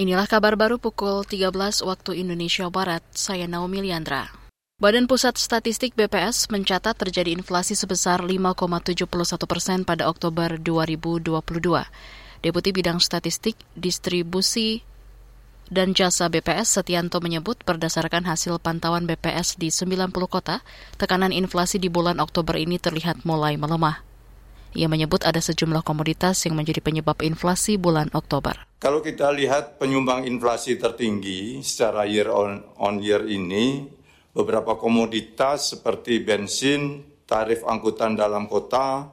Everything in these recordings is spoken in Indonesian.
Inilah kabar baru pukul 13 waktu Indonesia Barat. Saya Naomi Liandra. Badan Pusat Statistik BPS mencatat terjadi inflasi sebesar 5,71 persen pada Oktober 2022. Deputi Bidang Statistik, Distribusi, dan Jasa BPS Setianto menyebut berdasarkan hasil pantauan BPS di 90 kota, tekanan inflasi di bulan Oktober ini terlihat mulai melemah. Ia menyebut ada sejumlah komoditas yang menjadi penyebab inflasi bulan Oktober. Kalau kita lihat penyumbang inflasi tertinggi secara year on, on year ini, beberapa komoditas seperti bensin, tarif angkutan dalam kota,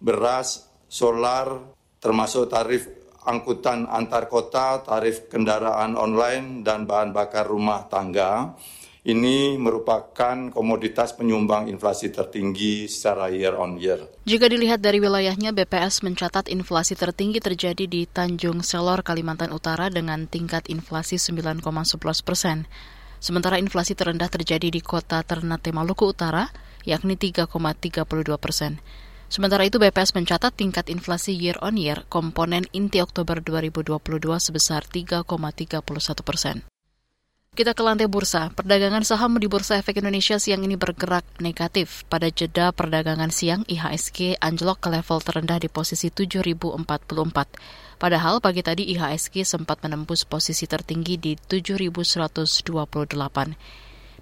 beras, solar, termasuk tarif angkutan antar kota, tarif kendaraan online, dan bahan bakar rumah tangga ini merupakan komoditas penyumbang inflasi tertinggi secara year on year. Jika dilihat dari wilayahnya, BPS mencatat inflasi tertinggi terjadi di Tanjung Selor, Kalimantan Utara dengan tingkat inflasi 9,11 persen. Sementara inflasi terendah terjadi di kota Ternate Maluku Utara, yakni 3,32 persen. Sementara itu BPS mencatat tingkat inflasi year on year komponen inti Oktober 2022 sebesar 3,31 persen. Kita ke lantai bursa. Perdagangan saham di Bursa Efek Indonesia siang ini bergerak negatif. Pada jeda perdagangan siang, IHSG anjlok ke level terendah di posisi 7.044. Padahal pagi tadi IHSG sempat menembus posisi tertinggi di 7.128.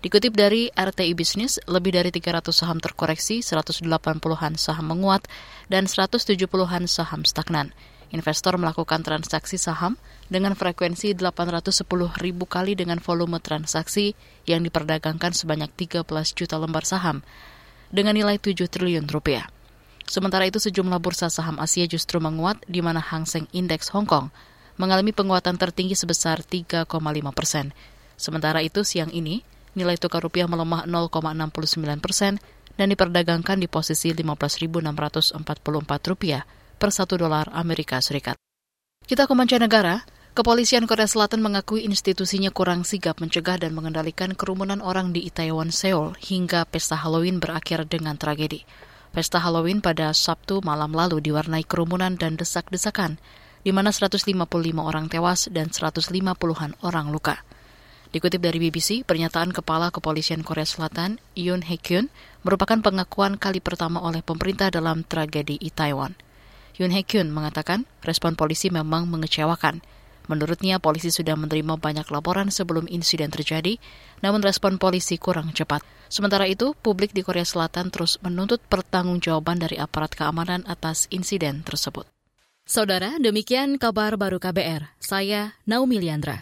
Dikutip dari RTI Bisnis, lebih dari 300 saham terkoreksi, 180-an saham menguat, dan 170-an saham stagnan investor melakukan transaksi saham dengan frekuensi 810 ribu kali dengan volume transaksi yang diperdagangkan sebanyak 13 juta lembar saham dengan nilai 7 triliun rupiah. Sementara itu sejumlah bursa saham Asia justru menguat di mana Hang Seng Index Hong Kong mengalami penguatan tertinggi sebesar 3,5 persen. Sementara itu siang ini nilai tukar rupiah melemah 0,69 persen dan diperdagangkan di posisi 15.644 rupiah per satu dolar Amerika Serikat. Kita ke mancanegara, Kepolisian Korea Selatan mengakui institusinya kurang sigap mencegah dan mengendalikan kerumunan orang di Itaewon, Seoul hingga pesta Halloween berakhir dengan tragedi. Pesta Halloween pada Sabtu malam lalu diwarnai kerumunan dan desak-desakan, di mana 155 orang tewas dan 150-an orang luka. Dikutip dari BBC, pernyataan Kepala Kepolisian Korea Selatan, Yoon Hae-kyun, merupakan pengakuan kali pertama oleh pemerintah dalam tragedi Itaewon. Yoon Hae Kyun mengatakan respon polisi memang mengecewakan. Menurutnya, polisi sudah menerima banyak laporan sebelum insiden terjadi, namun respon polisi kurang cepat. Sementara itu, publik di Korea Selatan terus menuntut pertanggungjawaban dari aparat keamanan atas insiden tersebut. Saudara, demikian kabar baru KBR. Saya Naomi Liandra.